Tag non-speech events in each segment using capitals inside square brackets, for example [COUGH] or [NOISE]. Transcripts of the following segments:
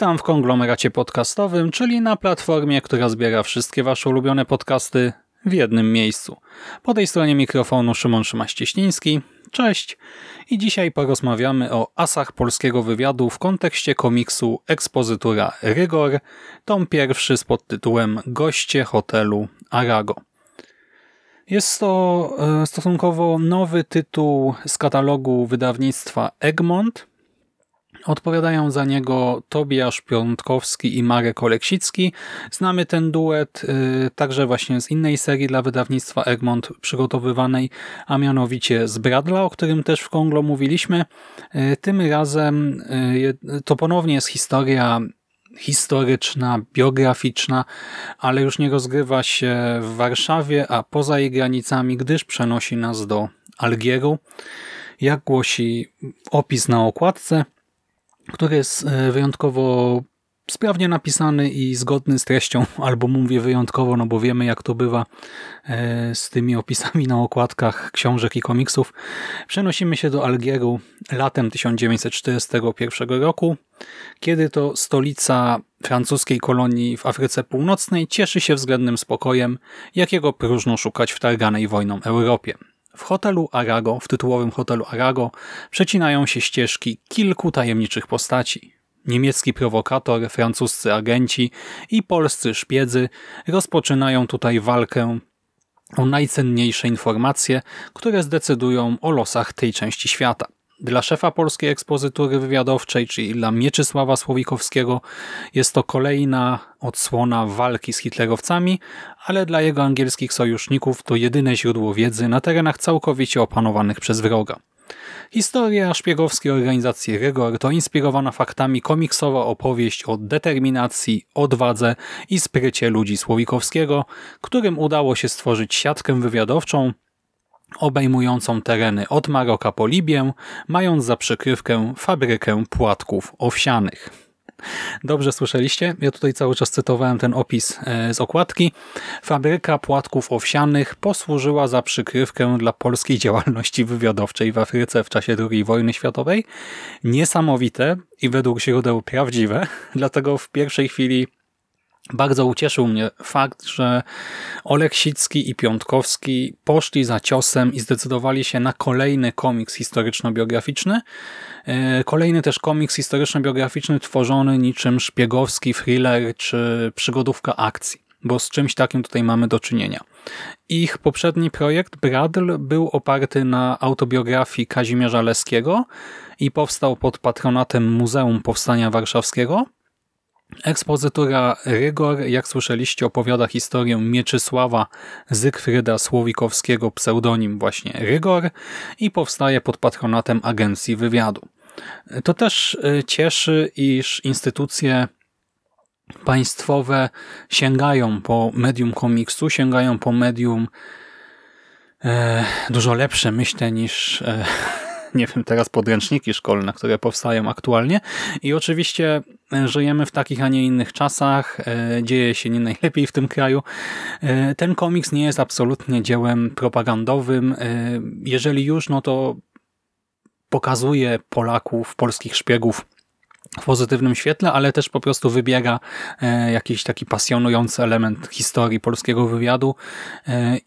Witam w konglomeracie podcastowym, czyli na platformie, która zbiera wszystkie wasze ulubione podcasty w jednym miejscu. Po tej stronie mikrofonu Szymon Szymaś-Cieśliński. Cześć! I dzisiaj porozmawiamy o asach polskiego wywiadu w kontekście komiksu Ekspozytura Rygor, tom pierwszy z podtytułem Goście hotelu Arago. Jest to e, stosunkowo nowy tytuł z katalogu wydawnictwa Egmont, Odpowiadają za niego Tobiasz Piątkowski i Marek Oleksicki. Znamy ten duet y, także właśnie z innej serii dla wydawnictwa Egmont przygotowywanej, a mianowicie z Bradla, o którym też w Konglo mówiliśmy. Y, tym razem y, to ponownie jest historia historyczna, biograficzna, ale już nie rozgrywa się w Warszawie, a poza jej granicami, gdyż przenosi nas do Algieru. Jak głosi opis na okładce, który jest e, wyjątkowo sprawnie napisany i zgodny z treścią [LAUGHS] albo mówię wyjątkowo, no bo wiemy jak to bywa e, z tymi opisami na okładkach książek i komiksów. Przenosimy się do Algieru latem 1941 roku, kiedy to stolica francuskiej kolonii w Afryce Północnej cieszy się względnym spokojem, jakiego próżno szukać w targanej wojną Europie. W hotelu Arago, w tytułowym hotelu Arago, przecinają się ścieżki kilku tajemniczych postaci. Niemiecki prowokator, francuscy agenci i polscy szpiedzy rozpoczynają tutaj walkę o najcenniejsze informacje, które zdecydują o losach tej części świata. Dla szefa polskiej ekspozytury wywiadowczej, czyli dla Mieczysława Słowikowskiego, jest to kolejna odsłona walki z hitlerowcami, ale dla jego angielskich sojuszników to jedyne źródło wiedzy na terenach całkowicie opanowanych przez wroga. Historia szpiegowskiej organizacji Rygor to inspirowana faktami komiksowa opowieść o determinacji, odwadze i sprycie ludzi Słowikowskiego, którym udało się stworzyć siatkę wywiadowczą, obejmującą tereny od Maroka po Libię, mając za przykrywkę fabrykę płatków owsianych. Dobrze słyszeliście? Ja tutaj cały czas cytowałem ten opis e, z okładki. Fabryka płatków owsianych posłużyła za przykrywkę dla polskiej działalności wywiadowczej w Afryce w czasie II wojny światowej. Niesamowite i według źródeł prawdziwe, [LAUGHS] dlatego w pierwszej chwili bardzo ucieszył mnie fakt, że Oleksicki i Piątkowski poszli za ciosem i zdecydowali się na kolejny komiks historyczno-biograficzny. E, kolejny też komiks historyczno-biograficzny tworzony niczym szpiegowski thriller czy przygodówka akcji, bo z czymś takim tutaj mamy do czynienia. Ich poprzedni projekt Bradl był oparty na autobiografii Kazimierza Leskiego i powstał pod patronatem Muzeum Powstania Warszawskiego, Ekspozytura Rygor, jak słyszeliście, opowiada historię Mieczysława Zygfryda Słowikowskiego, pseudonim właśnie Rygor i powstaje pod patronatem Agencji Wywiadu. To też e, cieszy, iż instytucje państwowe sięgają po medium komiksu, sięgają po medium e, dużo lepsze, myślę, niż e, [LAUGHS] nie wiem, teraz podręczniki szkolne, które powstają aktualnie i oczywiście żyjemy w takich, a nie innych czasach, e, dzieje się nie najlepiej w tym kraju. E, ten komiks nie jest absolutnie dziełem propagandowym. Jeżeli już, no to pokazuje Polaków, polskich szpiegów w pozytywnym świetle, ale też po prostu wybiega jakiś taki pasjonujący element historii polskiego wywiadu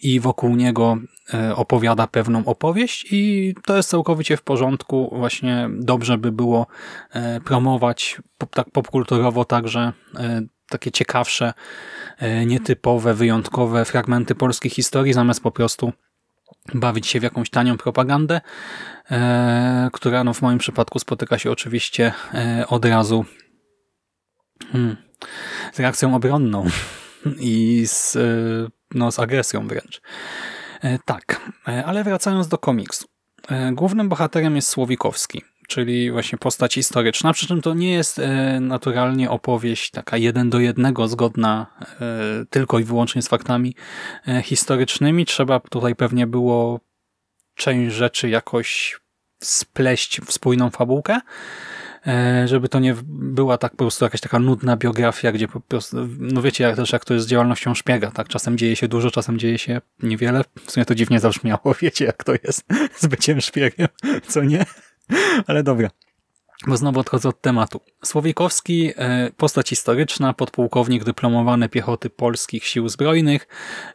i wokół niego E, opowiada pewną opowieść i to jest całkowicie w porządku. Właśnie dobrze by było e, promować tak popkulturowo także e, takie ciekawsze, nietypowe, wyjątkowe fragmenty polskiej historii, zamiast po prostu bawić się w jakąś tanią propagandę, która no w moim przypadku spotyka się oczywiście od razu hmm, z reakcją obronną [LAUGHS] i z, no, z agresją wręcz. E, tak, e, ale wracając do komiksu. E, głównym bohaterem jest Słowikowski. Czyli właśnie postać historyczna, przy czym to nie jest e, naturalnie opowieść taka jeden do jednego zgodna e, tylko i wyłącznie z faktami e, historycznymi. Trzeba tutaj pewnie było część rzeczy jakoś spleść w spójną fabułkę, żeby to nie była tak po prostu jakaś taka nudna biografia, gdzie po prostu, no wiecie jak też jak to jest z działalnością szpiega, tak? Czasem dzieje się dużo, czasem dzieje się niewiele. W sumie to dziwnie zabrzmiało, [LAUGHS] wiecie jak to jest z byciem szpiegiem, co nie? [LAUGHS] Ale dobra. Bo znowu odchodzę od tematu. Słowikowski, e, postać historyczna, podpułkownik dyplomowany piechoty polskich sił zbrojnych.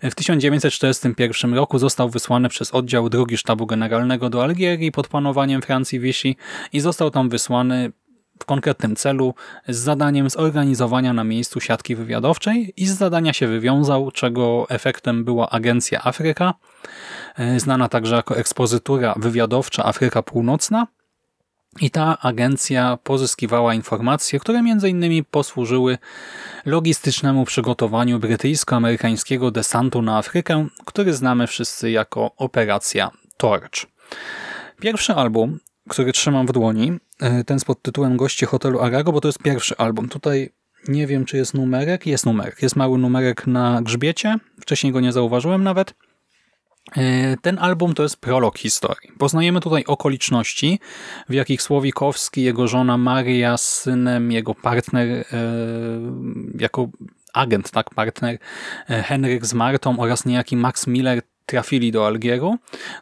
W 1941 roku został wysłany przez oddział II Sztabu Generalnego do Algierii pod panowaniem Francji Vichy i został tam wysłany w konkretnym celu z zadaniem zorganizowania na miejscu siatki wywiadowczej i z zadania się wywiązał, czego efektem była Agencja Afryka, e, znana także jako ekspozytura wywiadowcza Afryka Północna, i ta agencja pozyskiwała informacje, które innymi posłużyły logistycznemu przygotowaniu brytyjsko-amerykańskiego desantu na Afrykę, który znamy wszyscy jako Operacja Torch. Pierwszy album, który trzymam w dłoni, e, ten z pod tytułem Goście hotelu Arago, bo to jest pierwszy album. Tutaj nie wiem, czy jest numerek. Jest numerek. Jest mały numerek na grzbiecie. Wcześniej go nie zauważyłem nawet. E, ten album to jest prolog historii. Poznajemy tutaj okoliczności, w jakich Słowikowski, jego żona Maria z synem, jego partner, e, jako agent, tak, partner e, Henryk z Martą oraz niejaki Max Miller trafili do Algieru.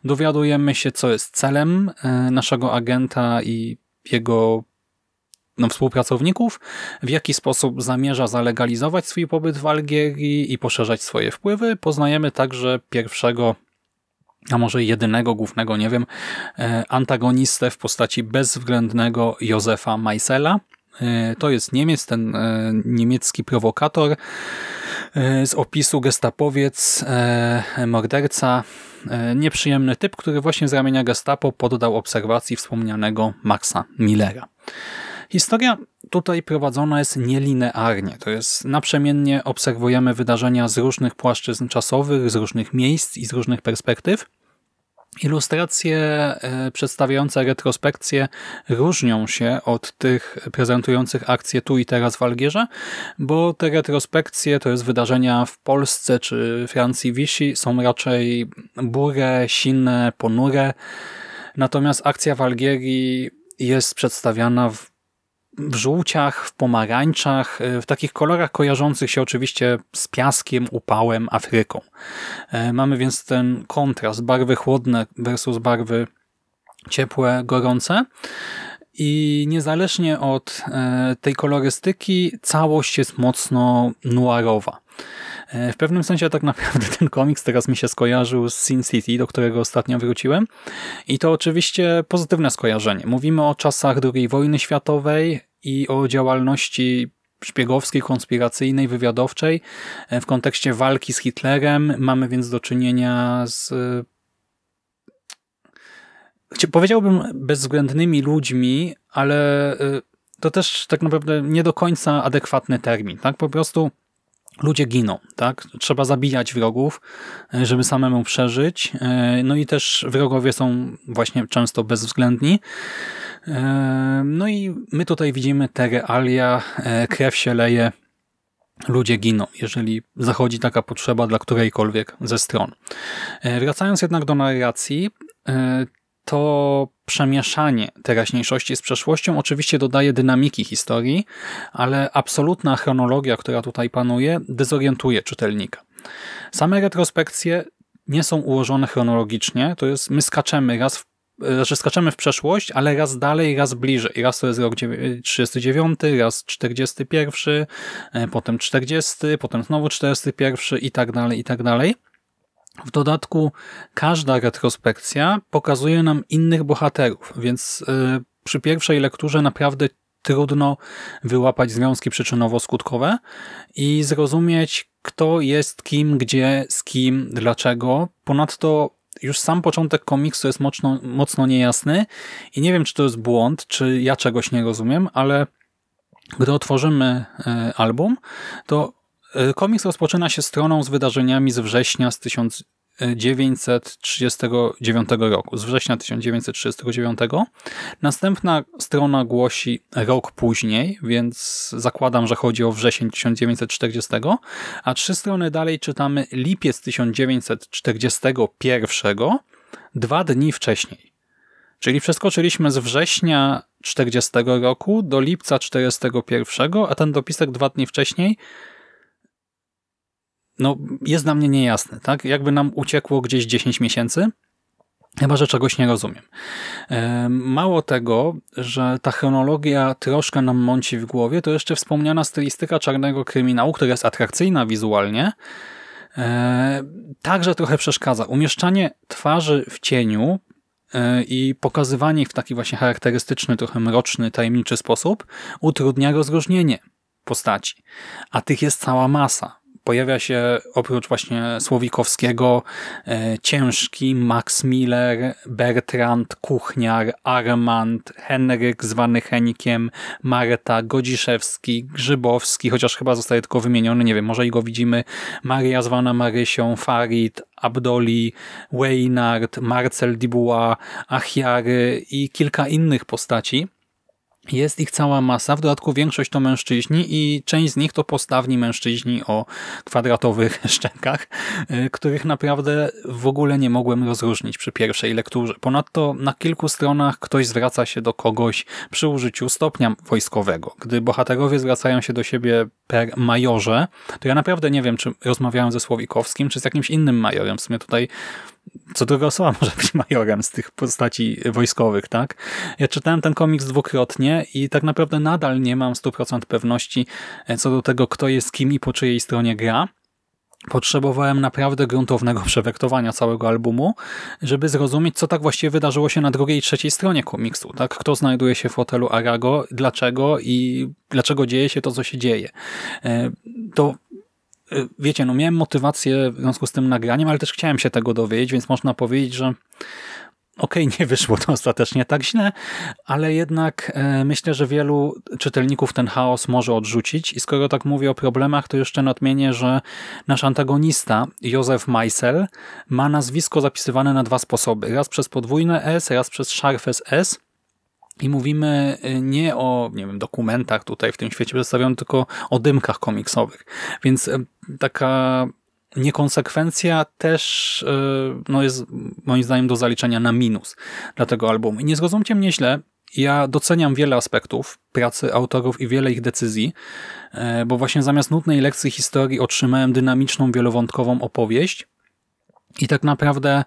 Dowiadujemy się, co jest celem naszego agenta i jego no, współpracowników, w jaki sposób zamierza zalegalizować swój pobyt w Algierii i poszerzać swoje wpływy. Poznajemy także pierwszego a może jedynego głównego, nie wiem, e, antagonistę w postaci bezwzględnego Józefa Meissela. E, to jest Niemiec, ten e, niemiecki prowokator z opisu gestapowiec, morderca, nieprzyjemny typ, który właśnie z ramienia gestapo poddał obserwacji wspomnianego Maxa Millera. Historia tutaj prowadzona jest nielinearnie, to jest naprzemiennie obserwujemy wydarzenia z różnych płaszczyzn czasowych, z różnych miejsc i z różnych perspektyw. Ilustracje e, przedstawiające retrospekcje różnią się od tych prezentujących akcje tu i teraz w Algierze, bo te retrospekcje to jest wydarzenia w Polsce czy Francji Vichy są raczej bure, sinne, ponure, natomiast akcja w Algierii jest przedstawiana w w żółciach, w pomarańczach, e, w takich kolorach kojarzących się oczywiście z piaskiem, upałem, Afryką. E, mamy więc ten kontrast, barwy chłodne versus barwy ciepłe, gorące. I niezależnie od e, tej kolorystyki, całość jest mocno noirowa. W pewnym sensie tak naprawdę [LAUGHS] ten komiks teraz mi się skojarzył z Sin City, do którego ostatnio wróciłem. I to oczywiście pozytywne skojarzenie. Mówimy o czasach II wojny światowej i o działalności szpiegowskiej, konspiracyjnej, wywiadowczej e, w kontekście walki z Hitlerem. Mamy więc do czynienia z powiedziałbym bezwzględnymi ludźmi, ale e, to też tak naprawdę nie do końca adekwatny termin. Tak? Po prostu ludzie giną, tak? Trzeba zabijać wrogów, e, żeby samemu przeżyć. E, no i też wrogowie są właśnie często bezwzględni. No i my tutaj widzimy te realia, krew się leje, ludzie giną, jeżeli zachodzi taka potrzeba dla którejkolwiek ze stron. Wracając jednak do narracji, to przemieszanie teraźniejszości z przeszłością oczywiście dodaje dynamiki historii, ale absolutna chronologia, która tutaj panuje, dezorientuje czytelnika. Same retrospekcje nie są ułożone chronologicznie, to jest my skaczemy raz w znaczy skaczemy w przeszłość, ale raz dalej, raz bliżej. Raz to jest rok 39, raz 41, e, potem 40, potem znowu 41 i tak dalej, i tak dalej. W dodatku każda retrospekcja pokazuje nam innych bohaterów, więc y, przy pierwszej lekturze naprawdę trudno wyłapać związki przyczynowo-skutkowe i zrozumieć, kto jest kim, gdzie, z kim, dlaczego. Ponadto już sam początek komiksu jest mocno, mocno niejasny i nie wiem, czy to jest błąd, czy ja czegoś nie rozumiem, ale gdy otworzymy y, album, to komiks rozpoczyna się stroną z wydarzeniami z września z 1000 1939 roku, z września 1939. Następna strona głosi rok później, więc zakładam, że chodzi o wrzesień 1940, a trzy strony dalej czytamy lipiec 1941, dwa dni wcześniej. Czyli przeskoczyliśmy z września 40 roku do lipca 41, a ten dopisek dwa dni wcześniej no, jest dla mnie niejasny. Tak? Jakby nam uciekło gdzieś 10 miesięcy, Chyba, że czegoś nie rozumiem. Mało tego, że ta chronologia troszkę nam mąci w głowie, to jeszcze wspomniana stylistyka czarnego kryminału, która jest atrakcyjna wizualnie, także trochę przeszkadza. Umieszczanie twarzy w cieniu E, i pokazywanie ich w taki właśnie charakterystyczny, trochę mroczny, tajemniczy sposób utrudnia rozróżnienie postaci. A tych jest cała masa. Pojawia się oprócz właśnie Słowikowskiego e, Ciężki, Max Miller, Bertrand, Kuchniar, Armand, Henryk zwany Henikiem, Marta, Godziszewski, Grzybowski, chociaż chyba zostaje tylko wymieniony, nie wiem, może i go widzimy, Maria zwana Marysią, Farid, Abdoli, Weynard, Marcel Dubois, Achiary i kilka innych postaci, jest ich cała masa, w dodatku większość to mężczyźni i część z nich to postawni mężczyźni o kwadratowych [LAUGHS] szczękach, y, których naprawdę w ogóle nie mogłem rozróżnić przy pierwszej lekturze. Ponadto na kilku stronach ktoś zwraca się do kogoś przy użyciu stopnia wojskowego. Gdy bohaterowie zwracają się do siebie per majorze, to ja naprawdę nie wiem, czy rozmawiałem ze Słowikowskim, czy z jakimś innym majorem. W sumie tutaj co druga osoba [LAUGHS] może być majorem z tych postaci wojskowych, tak? Ja czytałem ten komiks dwukrotnie i tak naprawdę nadal nie mam 100% pewności e, co do tego, kto jest kim i po czyjej stronie gra. Potrzebowałem naprawdę gruntownego [LAUGHS] przewektowania całego albumu, żeby zrozumieć, co tak właściwie wydarzyło się na drugiej i trzeciej stronie komiksu. Tak? Kto znajduje się w fotelu Arago, dlaczego i dlaczego dzieje się to, co się dzieje. E, to wiecie, no miałem motywację w związku z tym nagraniem, ale też chciałem się tego dowiedzieć, więc można powiedzieć, że okej, okay, nie wyszło to ostatecznie tak źle, ale jednak e, myślę, że wielu czytelników ten chaos może odrzucić i skoro tak mówię o problemach, to jeszcze nadmienię, że nasz antagonista, Józef Meissel, ma nazwisko zapisywane na dwa sposoby. Raz przez podwójne S, raz przez szarfes S i mówimy y, nie o nie wiem, dokumentach tutaj w tym świecie przedstawionych, tylko o dymkach komiksowych. Więc y, taka niekonsekwencja też y, no jest moim zdaniem do zaliczenia na minus dla tego albumu. I nie zrozumcie mnie źle, ja doceniam wiele aspektów pracy autorów i wiele ich decyzji, bo właśnie zamiast nudnej lekcji historii otrzymałem dynamiczną, wielowątkową opowieść i tak naprawdę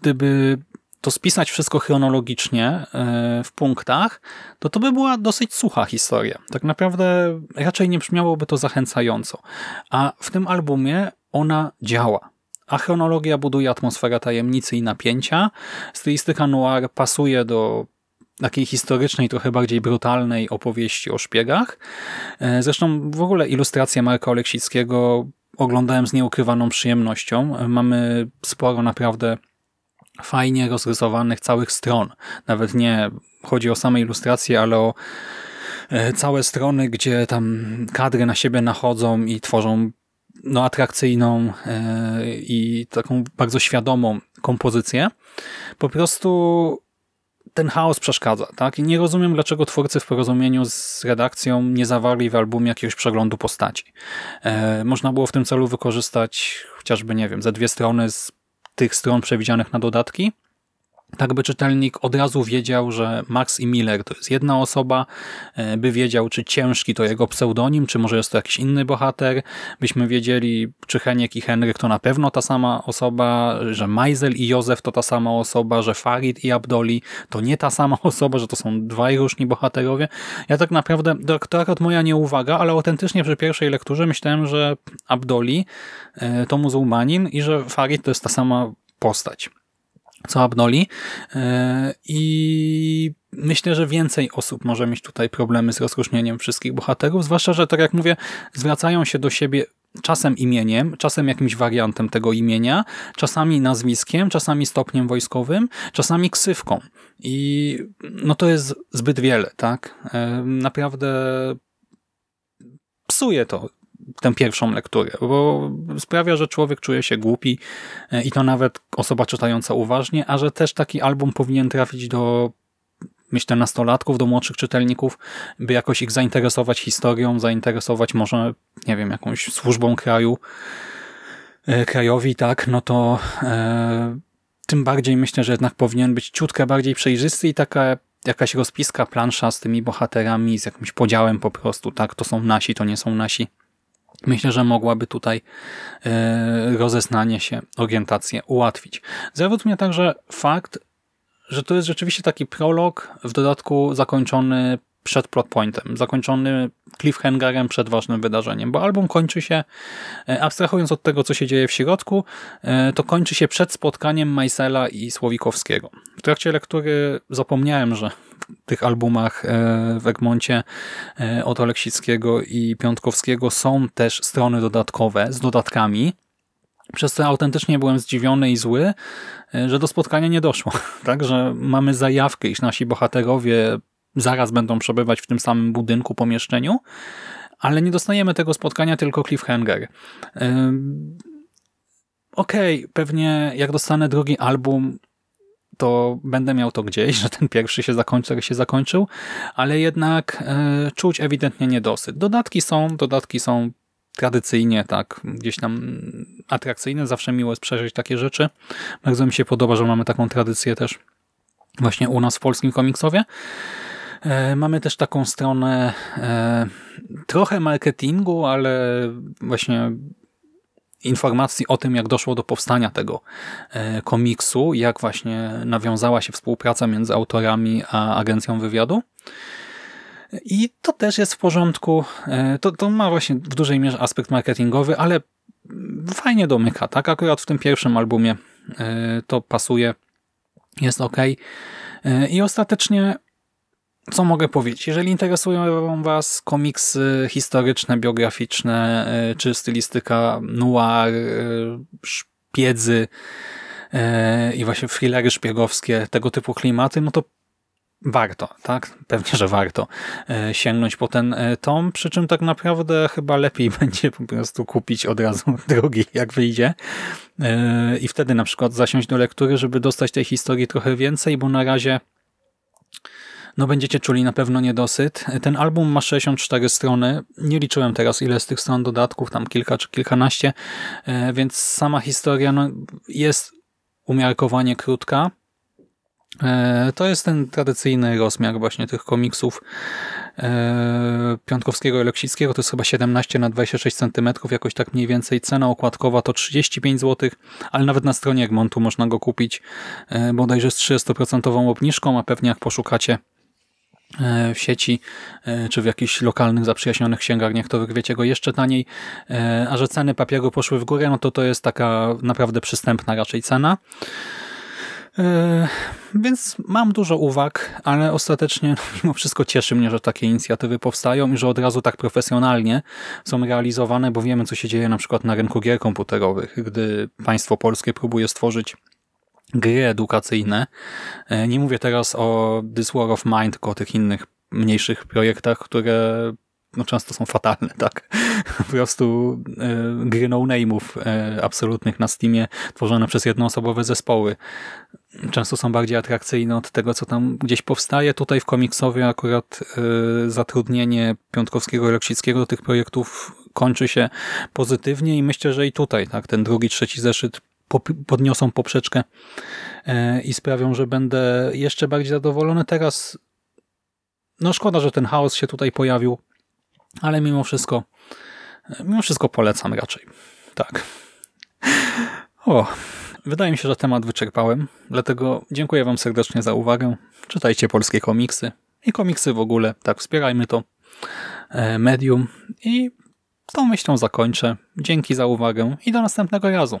gdyby to spisać wszystko chronologicznie e, w punktach, to to by była dosyć sucha historia. Tak naprawdę raczej nie brzmiałoby to zachęcająco. A w tym albumie ona działa. A chronologia buduje atmosferę tajemnicy i napięcia. Stylistyka noir pasuje do takiej historycznej, trochę bardziej brutalnej opowieści o szpiegach. E, zresztą w ogóle ilustrację Marka Oleksickiego oglądałem z nieukrywaną przyjemnością. Mamy sporo naprawdę fajnie rozrysowanych całych stron. Nawet nie chodzi o same ilustracje, ale o e, całe strony, gdzie tam kadry na siebie nachodzą i tworzą no, atrakcyjną e, i taką bardzo świadomą kompozycję. Po prostu ten chaos przeszkadza. Tak? I nie rozumiem, dlaczego twórcy w porozumieniu z redakcją nie zawarli w albumie jakiegoś przeglądu postaci. E, można było w tym celu wykorzystać chociażby, nie wiem, ze dwie strony z tych stron przewidzianych na dodatki, tak by czytelnik od razu wiedział, że Max i Miller to jest jedna osoba, e, by wiedział, czy Ciężki to jego pseudonim, czy może jest to jakiś inny bohater, byśmy wiedzieli, czy Heniek i Henryk to na pewno ta sama osoba, że Meisel i Józef to ta sama osoba, że Farid i Abdoli to nie ta sama [LAUGHS] osoba, że to są dwaj różni bohaterowie. Ja tak naprawdę, to akurat moja nieuwaga, ale autentycznie przy pierwszej lekturze myślałem, że Abdoli e, to muzułmanin i że Farid to jest ta sama postać co Abnoli e, i myślę, że więcej osób może mieć tutaj problemy z rozróżnieniem wszystkich bohaterów, zwłaszcza, że tak jak mówię, zwracają się do siebie czasem imieniem, czasem jakimś wariantem tego imienia, czasami nazwiskiem, czasami stopniem wojskowym, czasami ksywką. I no to jest zbyt wiele, tak? E, naprawdę psuje to tę pierwszą lekturę, bo sprawia, że człowiek czuje się głupi e, i to nawet osoba czytająca uważnie, a że też taki album powinien trafić do myślę nastolatków, do młodszych czytelników, by jakoś ich zainteresować historią, zainteresować może, nie wiem, jakąś służbą kraju, e, krajowi, tak, no to e, tym bardziej myślę, że jednak powinien być ciutkę bardziej przejrzysty i taka jakaś rozpiska, plansza z tymi bohaterami, z jakimś podziałem po prostu, tak, to są nasi, to nie są nasi. Myślę, że mogłaby tutaj e, rozeznanie się, orientację ułatwić. Zawiódł mnie także fakt, że to jest rzeczywiście taki prolog, w dodatku zakończony przed plotpointem, zakończony cliffhangerem przed ważnym wydarzeniem, bo album kończy się, e, abstrahując od tego, co się dzieje w środku, e, to kończy się przed spotkaniem Majsela i Słowikowskiego. W trakcie lektury zapomniałem, że w tych albumach e, w Egmoncie od Oleksickiego i Piątkowskiego są też strony dodatkowe z dodatkami, przez co autentycznie byłem zdziwiony i zły, że do spotkania nie doszło. [LAUGHS] Tak, że mamy zajawkę, iż nasi bohaterowie zaraz będą przebywać w tym samym budynku, pomieszczeniu, ale nie dostajemy tego spotkania, tylko cliffhanger. Okej, okay, pewnie jak dostanę drugi album, to będę miał to gdzieś, [LAUGHS] że ten pierwszy się zakończy, się zakończył, ale jednak e, czuć ewidentnie niedosyt. Dodatki są, dodatki są tradycyjnie tak, gdzieś tam atrakcyjne, zawsze miło jest przeżyć takie rzeczy. Bardzo mi się podoba, że mamy taką tradycję też właśnie u nas w polskim komiksowie. E, mamy też taką stronę e, trochę marketingu, ale właśnie informacji o tym, jak doszło do powstania tego e, komiksu, jak właśnie nawiązała się współpraca między autorami a agencją wywiadu. I to też jest w porządku. To, to ma właśnie w dużej mierze aspekt marketingowy, ale fajnie domyka. Tak, akurat w tym pierwszym albumie to pasuje, jest ok. I ostatecznie co mogę powiedzieć? Jeżeli interesują Was komiksy historyczne, biograficzne, e, czy stylistyka noir, e, szpiedzy e, i właśnie thrillery szpiegowskie, tego typu klimaty, no to warto, tak? Pewnie, że warto sięgnąć po ten tom, przy czym tak naprawdę chyba lepiej [LAUGHS] będzie po prostu kupić od razu [LAUGHS] drugi, jak wyjdzie i wtedy na przykład zasiąść do lektury, żeby dostać tej historii trochę więcej, bo na razie no będziecie czuli na pewno niedosyt. Ten album ma 64 strony. Nie liczyłem teraz ile z tych stron dodatków, tam kilka czy kilkanaście, e, więc sama historia no, jest umiarkowanie krótka. E, to jest ten tradycyjny rozmiar właśnie tych komiksów e, Piątkowskiego i Leksickiego. To jest chyba 17 na 26 cm, jakoś tak mniej więcej. Cena okładkowa to 35 zł, ale nawet na stronie Egmontu można go kupić bodajże z 30% obniżką, a pewnie jak poszukacie w sieci e, czy w jakichś lokalnych, zaprzyjaźnionych księgarniach, to wiecie go jeszcze taniej, e, a że ceny papieru poszły w górę, no to to jest taka naprawdę przystępna raczej cena. Więc mam dużo uwag, ale ostatecznie mimo wszystko cieszy mnie, że takie inicjatywy powstają i że od razu tak profesjonalnie są realizowane, bo wiemy, co się dzieje na przykład na rynku gier komputerowych, gdy państwo polskie próbuje stworzyć gry edukacyjne. E, nie mówię teraz o This War of Mind, tylko o tych innych mniejszych projektach, które no, często są fatalne, [LAUGHS] tak? Po prostu e, gry no-name'ów e, absolutnych na Steamie, tworzone przez jednoosobowe zespoły. Często są bardziej atrakcyjne od tego, co tam gdzieś powstaje. Tutaj w komiksowie akurat zatrudnienie Piątkowskiego Leksickiego do tych projektów kończy się pozytywnie i myślę, że i tutaj tak ten drugi, trzeci zeszyt podniosą poprzeczkę e, i sprawią, że będę jeszcze bardziej zadowolony. Teraz no szkoda, że ten chaos się tutaj pojawił, ale mimo wszystko e, mimo wszystko polecam raczej. Tak. O, wydaje mi się, że temat wyczerpałem, dlatego dziękuję Wam serdecznie za uwagę. Czytajcie polskie komiksy i komiksy w ogóle. Tak, wspierajmy to e, medium i tą myślą zakończę. Dzięki za uwagę i do następnego razu.